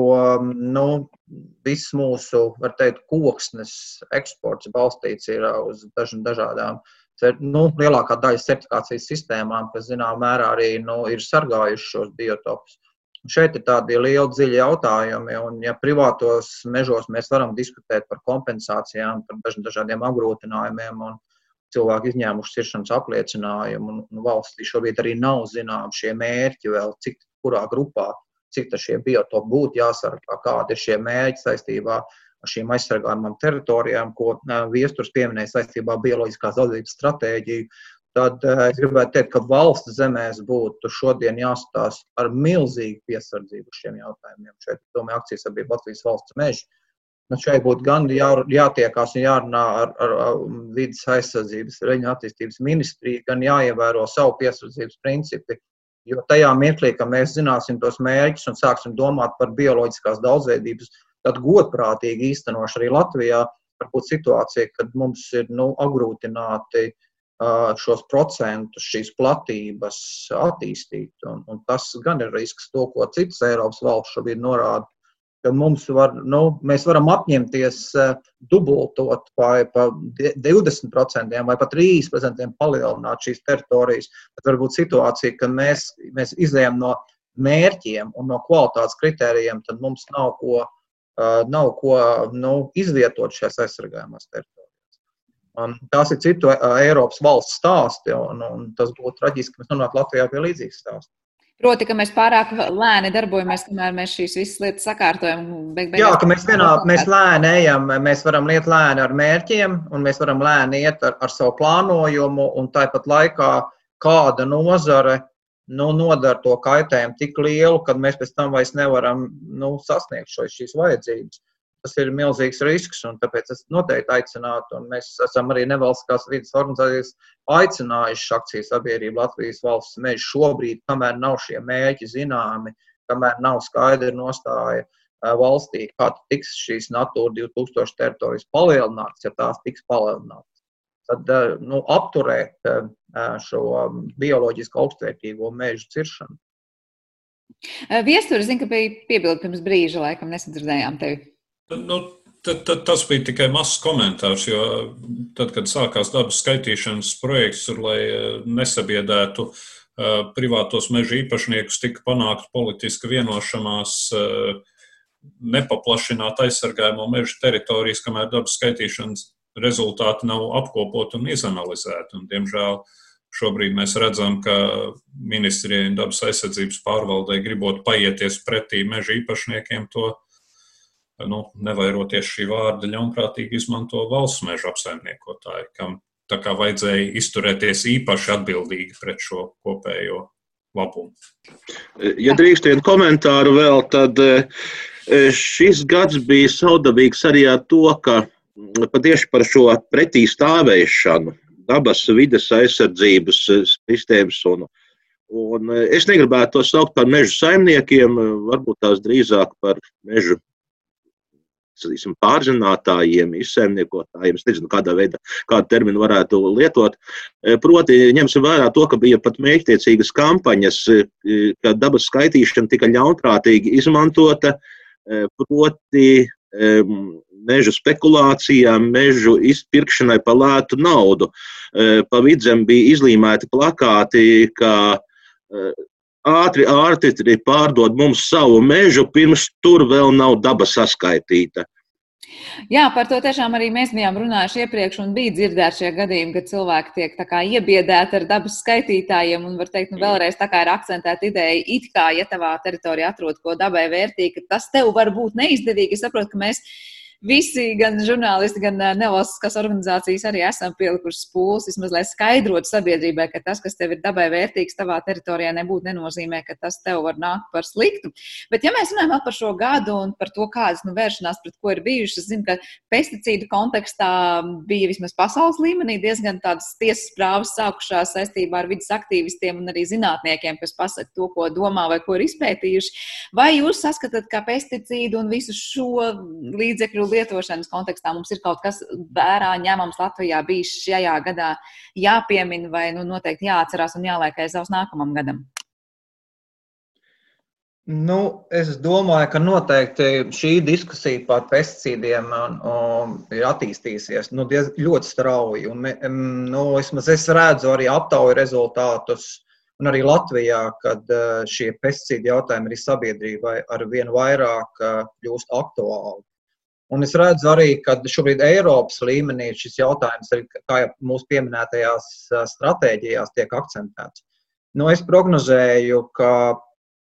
nu, viss mūsu, var teikt, koksnes eksports balstīts ir uz dažādām, nu, lielākā daļa certifikācijas sistēmām, kas, zināmā mērā, arī nu, ir sargājuši šos biotopus. Šeit ir tādi lieli, dziļi jautājumi, un ja privātos mežos mēs varam diskutēt par kompensācijām, par dažādiem apgrūtinājumiem un cilvēku izņēmuši ciršanas apliecinājumu, un, un valstī šobrīd arī nav zināms šie mērķi vēl, cik kurā grupā cik šie biotopi būtu jāsargā, kādi ir šie mērķi saistībā ar šīm aizsargājumām teritorijām, ko viesturs pieminēja saistībā ar bioloģiskās daudzības stratēģiju. Tad es gribētu teikt, ka valsts zemēs būtu šodien jāskatās ar milzīgu piesardzību šiem jautājumiem. Šeit, domāju, akcijas sabiedrība Latvijas valsts meža Nu, šeit būtu gan jā, jātiekās un jārunā ar, ar, ar vidas aizsardzības reģionu attīstības ministriju, gan jāievēro savu piesardzības principi. Jo tajā mirklī, kad mēs zināsim tos mērķus un sāksim domāt par bioloģiskās daudzveidības, tad godprātīgi īstenošu arī Latvijā, varbūt situācija, kad mums ir nu, apgrūtināti šos procentus, šīs platības attīstīt. Un, un tas gan ir risks, to, ko citas Eiropas valsts šobrīd norāda ka mums var, nu, mēs varam apņemties uh, dubultot vai pa 20% vai pat 30% palielināt šīs teritorijas. Bet var būt situācija, ka mēs, mēs izējām no mērķiem un no kvalitātes kritērijiem, tad mums nav ko, uh, nav ko nu, izvietot šajās aizsargājumās teritorijās. Um, tās ir citu uh, Eiropas valsts stāsti, un, un tas būtu traģiski, ka mēs nonāktu Latvijā pie līdzīgas stāsta. Proti, ka mēs pārāk lēni darbojamies, kamēr mēs šīs visas lietas sakārtojam. Beig, Jā, ka mēs, vienā, mēs lēni ejam, mēs varam iet lēni ar mērķiem, un mēs varam lēni iet ar, ar savu plānojumu, un tāpat laikā kāda nozare nu, nodara to kaitējumu tik lielu, ka mēs pēc tam vairs nevaram nu, sasniegt šo, šīs vajadzības tas ir milzīgs risks. Tāpēc es noteikti aicinātu, un mēs esam arī nevalstiskās vidas organizācijas aicinājuši akciju sabiedrību Latvijas valsts mežu šobrīd, kamēr nav šie mēķi zināmi, kamēr nav skaidra nostāja valstī, kā tiks šīs Natūra 2000 teritorijas palielinātas, ja tās tiks palielinātas. Tad nu, apturēt šo bioloģiski augstvērtīgo mežu ciršanu. Viestura, zinu, ka bija piebilde pirms brīža, laikam nesadzirdējām tevi. Nu, tad, tad tas bija tikai mazs komentārs, jo tad, kad sākās dabas skaitīšanas projekts, tur, lai eh, nesabiedētu uh, privātos meža īpašniekus, tika panākta politiska vienošanās uh, nepaplašināt aizsargājamo meža teritorijas, kamēr dabas skaitīšanas rezultāti nav apkopoti un izanalizēti. Un, diemžēl šobrīd mēs redzam, ka ministrijai un dabas aizsardzības pārvaldei gribot paieties pretī meža īpašniekiem, to nu, nevairoties šī vārda, ļaunprātīgi izmanto valsts meža apsaimniekotāji, kam tā kā vajadzēja izturēties īpaši atbildīgi pret šo kopējo labumu. Ja drīkst vienu komentāru vēl, tad e, šis gads bija saudabīgs arī ar to, ka patieši par šo pretī stāvēšanu dabas vides aizsardzības sistēmas un Un es negribētu to saukt par meža saimniekiem, varbūt tās drīzāk par meža sadīsim, pārzinātājiem, izsēmniekotājiem. Es nezinu, kādā veidā, kādu terminu varētu lietot. E, proti, ņemsim vērā to, ka bija pat mēģtiecīgas kampaņas, e, kad dabas skaitīšana tika ļaunprātīgi izmantota. E, proti, mežu spekulācijām, mežu izpirkšanai par lētu naudu. Pa vidzem bija izlīmēti plakāti, ka ātri ārtitri pārdod mums savu mežu, pirms tur vēl nav daba saskaitīta. Jā, par to tiešām arī mēs bijām runājuši iepriekš, un bija dzirdēti šie gadījumi, kad cilvēki tiek iebiedēti ar dabas skaitītājiem. Un, var teikt, nu, vēlreiz tā kā ir akcentēta ideja, it kā, ja tavā teritorijā atrod ko dabai vērtīgi, tas tev var būt neizdevīgi. Es saprotu, ka mēs visi, gan žurnālisti, gan nevalstiskās organizācijas, arī esam pielikuši pūles, vismaz lai skaidrotu sabiedrībai, ka tas, kas tev ir dabai vērtīgs tavā teritorijā, nebūtu nenozīmē, ka tas tev var nākt par sliktu. Bet, ja mēs runājam par šo gadu un par to, kādas nu, vēršanās pret ko ir bijušas, es zinu, ka pesticīdu kontekstā bija vismaz pasaules līmenī diezgan tādas tiesas prāvas sākušās saistībā ar vidas aktīvistiem un arī zinātniekiem, kas pasaka to, ko domā vai ko ir izpētījuši. Vai jūs saskatāt, ka pesticīdu un visu šo līdzekļu lietošanas kontekstā mums ir kaut kas vērā ņemams Latvijā bijis šajā gadā jāpiemina vai nu, noteikti jāatcerās un jāliek aiz savus nākamam gadam? Nu, es domāju, ka noteikti šī diskusija par pesticīdiem un, ir attīstījusies nu, diez, ļoti strauji. Un, nu, es, es redzu arī aptauju rezultātus, un arī Latvijā, kad eh, šie pesticīdu jautājumi arī sabiedrībai ar vien vairāk eh, kļūst aktuāli. Un es redzu arī, ka šobrīd Eiropas līmenī šis jautājums, arī, kā jau mūsu pieminētajās stratēģijās, tiek akcentēts. Nu, es prognozēju, ka,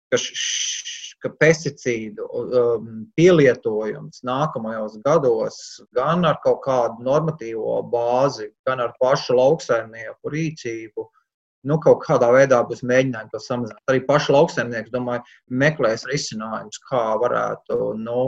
ka, š, ka pesticīdu um, pielietojums nākamajos gados gan ar kaut kādu normatīvo bāzi, gan ar pašu lauksaimnieku rīcību, nu, kaut kādā veidā būs mēģinājumi to samazināt. Arī paši lauksaimnieki, domāju, meklēs risinājumus, kā varētu nu,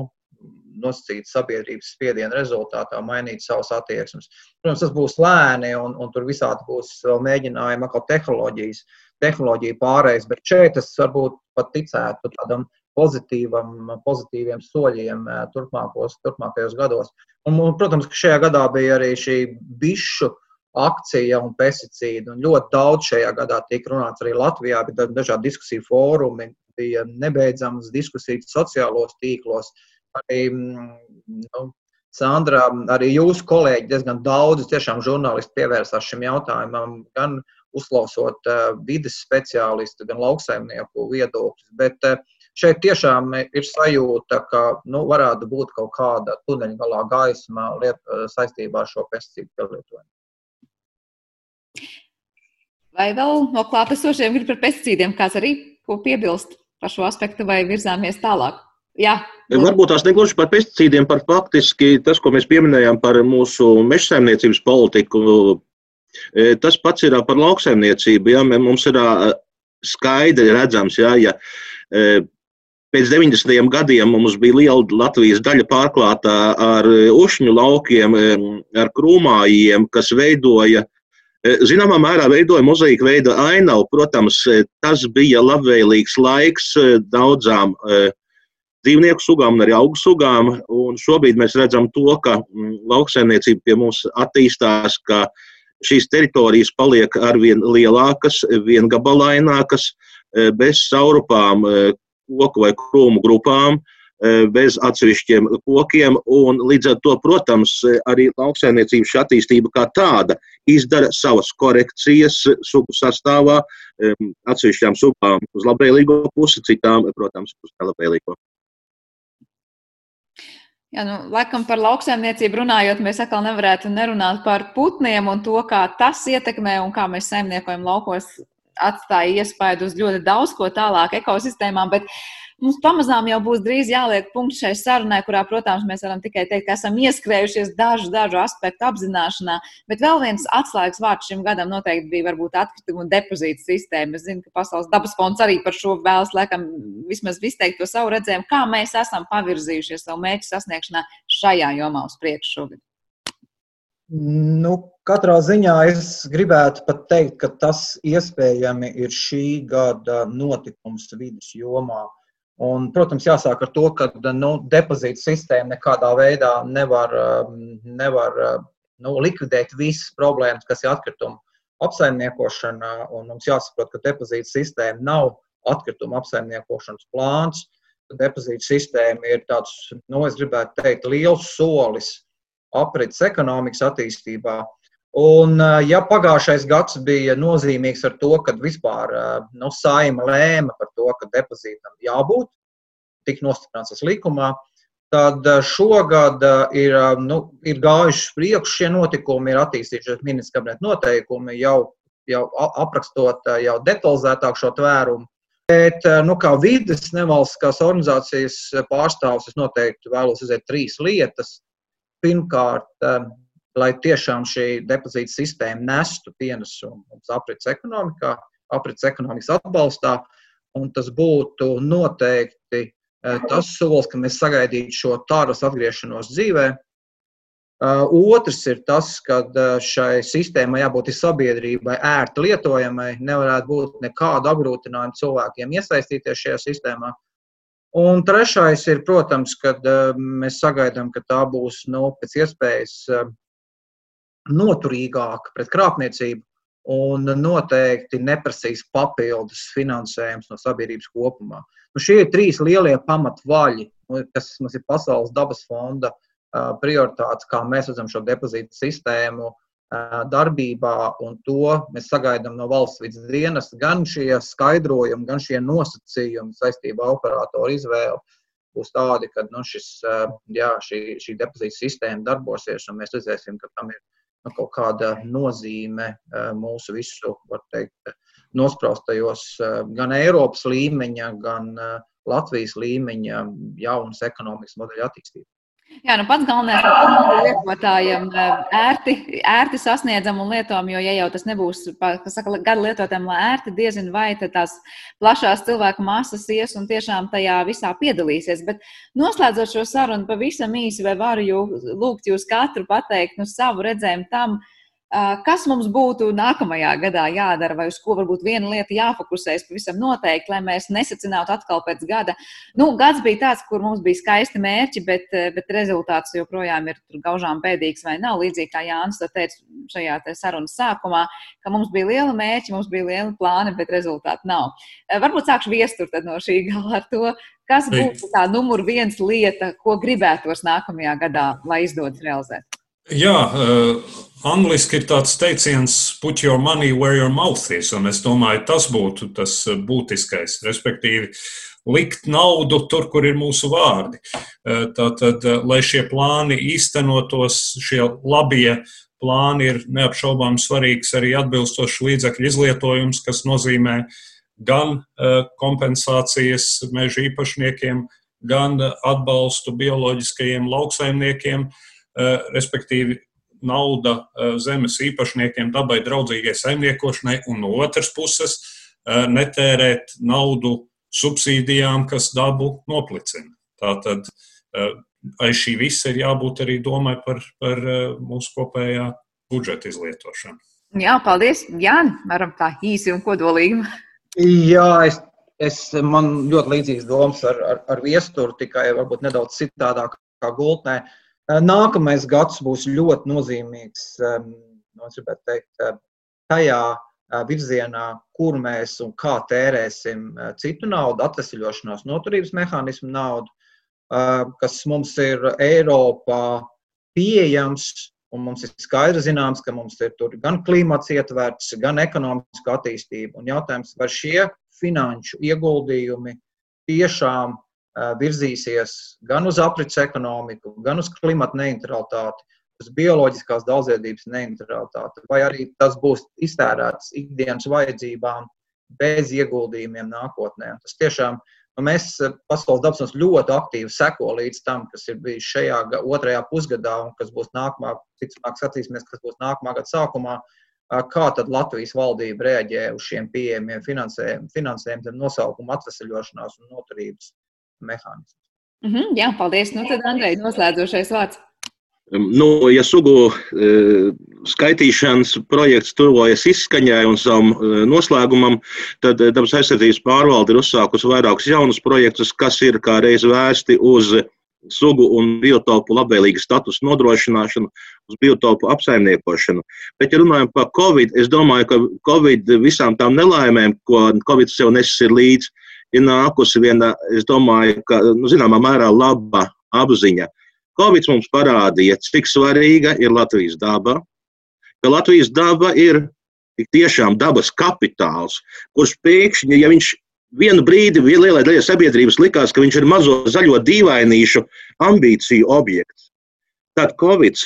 nosacīta sabiedrības spiediena rezultātā mainīt savas attieksmes. Protams, tas būs lēni, un, un tur visādi būs mēģinājumi atkal tehnoloģijas, tehnoloģija pārējais, bet šeit es varbūt pat ticētu tādam pozitīvam, pozitīviem soļiem turpmākos, turpmākajos gados. Un, un, protams, ka šajā gadā bija arī šī bišu akcija un pesticīdi. Un ļoti daudz šajā gadā tika runāts arī Latvijā, bija dažādi diskusiju fórumi, bija nebeidzamas diskusijas sociālos tīklos. Arī, nu, Sandra, arī jūsu kolēģi diezgan daudz tiešām žurnālisti pievērsās šim jautājumam, gan uzklausot uh, vides speciālistu, gan lauksaimnieku viedokļus. Bet uh, šeit tiešām ir sajūta, ka nu, varētu būt kaut kāda tuneļgalā gaisma liet, uh, saistībā ar šo pesticīdu pielietojumu. Vai vēl no klātesošiem ir par pesticīdiem kāds arī ko piebilst par šo aspektu, vai virzāmies tālāk? Jā. Varbūt tās negluži par pesticīdiem, par faktiski tas, ko mēs pieminējām par mūsu mežsaimniecības politiku. E, tas pats ir par lauksaimniecību. Ja? Mums ir skaidri redzams, ja, ja e, pēc 90. gadiem mums bija liela Latvijas daļa pārklāta ar ušņu laukiem, e, ar krūmājiem, kas veidoja zināmā mērā veidoja mozaīku veida ainavu. Protams, tas bija labvēlīgs laiks daudzām dzīvnieku sugām un arī augu sugām. Un šobrīd mēs redzam to, ka mm, lauksaimniecība pie mums attīstās, ka šīs teritorijas paliek arvien lielākas, viengabalainākas, bez saurupām, koku vai krūmu grupām. E, bez atsevišķiem kokiem. Līdz ar to, protams, arī lauksaimniecības attīstība kā tāda izdara savas korekcijas sugu sastāvā, e, atsevišķām sugām uz labvēlīgo pusi, citām, protams, uz nelabvēlīgo. Jā, nu, laikam par lauksaimniecību runājot, mēs atkal nevarētu nerunāt par putniem un to, kā tas ietekmē un kā mēs saimniekojam laukos, atstāja iespaidu uz ļoti daudz ko tālāk ekosistēmām. Bet Mums pamazām jau būs drīz jāliek punkts šai sarunai, kurā, protams, mēs varam tikai teikt, ka esam ieskrējušies dažu, dažu aspektu apzināšanā. Bet vēl viens atslēgas vārds šim gadam noteikti bija varbūt atkritumu un depozītu sistēma. Es zinu, ka Pasaules dabas fonds arī par šo vēlas, laikam, vismaz izteikt to savu redzējumu, kā mēs esam pavirzījušies savu mērķu sasniegšanā šajā jomā uz priekšu šogad. Nu, katrā ziņā es gribētu pat teikt, ka tas iespējami ir šī gada notikums vidus jomā. Un, protams, jāsāk ar to, ka nu, depozīta sistēma nekādā veidā nevar, um, nevar uh, nu, likvidēt visas problēmas, kas ir atkrituma apsaimniekošanā. Mums jāsaprot, ka depozīta sistēma nav atkrituma apsaimniekošanas plāns. Depozīta sistēma ir tāds, nu, es gribētu teikt, liels solis aprits ekonomikas attīstībā. Un, ja pagājušais gads bija nozīmīgs ar to, ka vispār nu, saima lēma par to, ka depozītam jābūt, tik nostiprināts tas likumā, tad šogad ir, nu, ir gājuši priekš šie notikumi, ir attīstījušies ministra kabineta noteikumi, jau, jau aprakstot jau detalizētāk šo tvērumu. Bet, nu, kā vidas nevalstiskās organizācijas pārstāvis, es noteikti vēlos uzsvērt trīs lietas. Pirmkārt, lai tiešām šī depozīta sistēma nestu pienesumu mums aprits ekonomikā, aprits ekonomikas atbalstā, un tas būtu noteikti eh, tas solis, ka mēs sagaidītu šo tāras atgriešanos dzīvē. Eh, otrs ir tas, ka eh, šai sistēmai jābūt sabiedrībai ērti lietojamai, nevarētu būt nekādu apgrūtinājumu cilvēkiem iesaistīties šajā sistēmā. Un trešais ir, protams, kad mēs sagaidām, ka tā būs nu, pēc iespējas noturīgāka pret krāpniecību un noteikti neprasīs papildus finansējums no sabiedrības kopumā. Nu, šie ir trīs lielie pamatvaļi, nu, kas mums ir Pasaules dabas fonda prioritātes, kā mēs redzam šo depozītu sistēmu darbībā, un to mēs sagaidām no valsts vidas dienas. Gan šie skaidrojumi, gan šie nosacījumi saistībā ar operatoru izvēli būs tādi, ka nu, šis, jā, šī, šī depozīta sistēma darbosies, un mēs redzēsim, ka tam ir nu, kaut kāda nozīme eh, mūsu visu, var teikt, nospraustajos eh, gan Eiropas līmeņa, gan eh, Latvijas līmeņa jaunas ekonomikas modeļa attīstībā. Jā, nu pats galvenais ir lietotājiem ērti, ērti sasniedzam un lietojam, jo, ja jau tas nebūs, kas saka, gada lietotājiem, ērti, diezin vai tās plašās cilvēku masas ies un tiešām tajā visā piedalīsies. Bet noslēdzot šo sarunu pavisam īsi, vai varu jūs, lūgt jūs katru pateikt nu, savu redzējumu tam, uh, Kas mums būtu nākamajā gadā jādara, vai uz ko varbūt viena lieta jāfokusēs pavisam noteikti, lai mēs nesacinātu atkal pēc gada? Nu, gads bija tāds, kur mums bija skaisti mērķi, bet, bet rezultāts joprojām ir gaužām bēdīgs vai nav. Līdzīgi kā Jānis teica šajā te sarunas sākumā, ka mums bija liela mērķi, mums bija liela plāna, bet rezultātu nav. Varbūt sākšu viestur no šī gala ar to, kas būtu tā numur viens lieta, ko gribētos nākamajā gadā, lai izdodas realizēt. Jā, uh, angliski ir tāds teiciens, put your money where your mouth is, un es domāju, tas būtu tas eh, būtiskais, respektīvi, likt naudu tur, kur ir mūsu vārdi. Uh, tātad, uh, lai šie plāni īstenotos, šie labie plāni ir neapšaubām svarīgs arī atbilstošs līdzekļu izlietojums, kas nozīmē gan kompensācijas meža īpašniekiem, gan atbalstu bioloģiskajiem lauksaimniekiem, uh, respektīvi nauda eh, zemes īpašniekiem, dabai draudzīgai saimniekošanai, un no otras puses eh, netērēt naudu subsīdijām, kas dabu noplicina. Tātad aiz šī visa ir jābūt arī domai par, par mūsu kopējā budžeta izlietošanu. Jā, paldies. Jā, varam tā īsi un kodolīgi. Jā, es, es man ļoti līdzīgas domas ar, ar, ar viesturu, tikai varbūt nedaudz citādāk kā gultnē. Uh, Nākamais gads būs ļoti nozīmīgs, nu, teikt, tajā virzienā, kur mēs un kā tērēsim citu naudu, atvesļošanās noturības mehānismu naudu, kas mums ir Eiropā pieejams. Un mums ir skaidrs, zināms, ka mums ir gan klimats ietverts, gan ekonomiska attīstība. Un jautājums, vai šie finanšu ieguldījumi tiešām virzīsies gan uz aprits ekonomiku, gan uz klimata neutralitāti, uz bioloģiskās daudzveidības neutralitāti, vai arī tas būs iztērēts ikdienas vajadzībām bez ieguldījumiem nākotnē. Tas tiešām nu, mēs pasaules dabas ļoti aktīvi seko līdz tam, kas ir bijis šajā otrajā pusgadā un kas būs nākamā, ticamāk, skatīsimies, kas būs nākamā gada sākumā. Kā tad Latvijas valdība reaģē uz šiem pieejamiem finansējumiem, finansējumiem nosaukumu atvesaļošanās un noturības mehānismus. Mm -hmm, jā, paldies. Nu, tad, Andrej, noslēdzošais vārds. Nu, ja sugu e, skaitīšanas projekts tuvojas izskaņai un savam e, noslēgumam, tad e, dabas aizsardzības pārvalde ir uzsākusi vairākus jaunus projektus, kas ir kā reiz vērsti uz sugu un biotopu labvēlīgu statusu nodrošināšanu, uz biotopu apsaimniekošanu. Bet, ja runājam par Covid, es domāju, ka Covid visām tām nelaimēm, ko Covid sev nesis līdzi, ir nākusi viena, es domāju, ka, nu, zināmā mērā laba apziņa. Covid mums parādīja, cik svarīga ir Latvijas daba, ka Latvijas daba ir tiešām dabas kapitāls, kurš pēkšņi, ja viņš vienu brīdi lielai daļai sabiedrības likās, ka viņš ir mazo zaļo dīvainīšu ambīciju objekts, tad Covid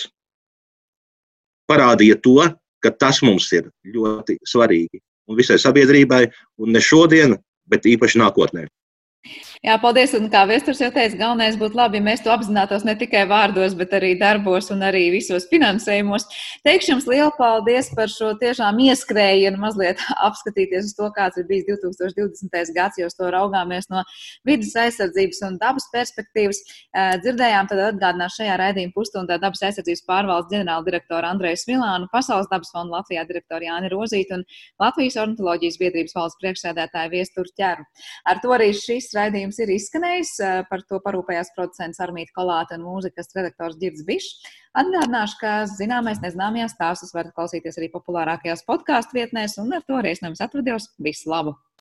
parādīja to, ka tas mums ir ļoti svarīgi un visai sabiedrībai, un ne šodien, bet īpaši nākotnē. Jā, paldies. Un kā Vēstures jau teica, galvenais būtu labi, ja mēs to apzinātos ne tikai vārdos, bet arī darbos un arī visos finansējumos. Teikšu jums lielu paldies par šo tiešām ieskrējienu, mazliet apskatīties uz to, kāds ir bijis 2020. gads, jo to raugāmies no vidas aizsardzības un dabas perspektīvas. Dzirdējām, tad atgādināšu šajā raidījuma pusstundā dabas aizsardzības pārvaldes ģenerāla direktora Andreja Smilānu, Pasaules dabas fonda Latvijā direktora Jāni Rozītu un Latvijas ornitoloģijas biedrības valsts priekšsēdētāju Viesturu ķeru. Ar to arī šis raidījums raidījums ir izskanējis. Par to parūpējās producents Armītas Kolāte un mūzikas redaktors Girds Bišs. Atgādināšu, ka zināmais nezināmajās stāstus varat klausīties arī populārākajās podkāstu vietnēs, un ar to es jums atvados. Visu labu!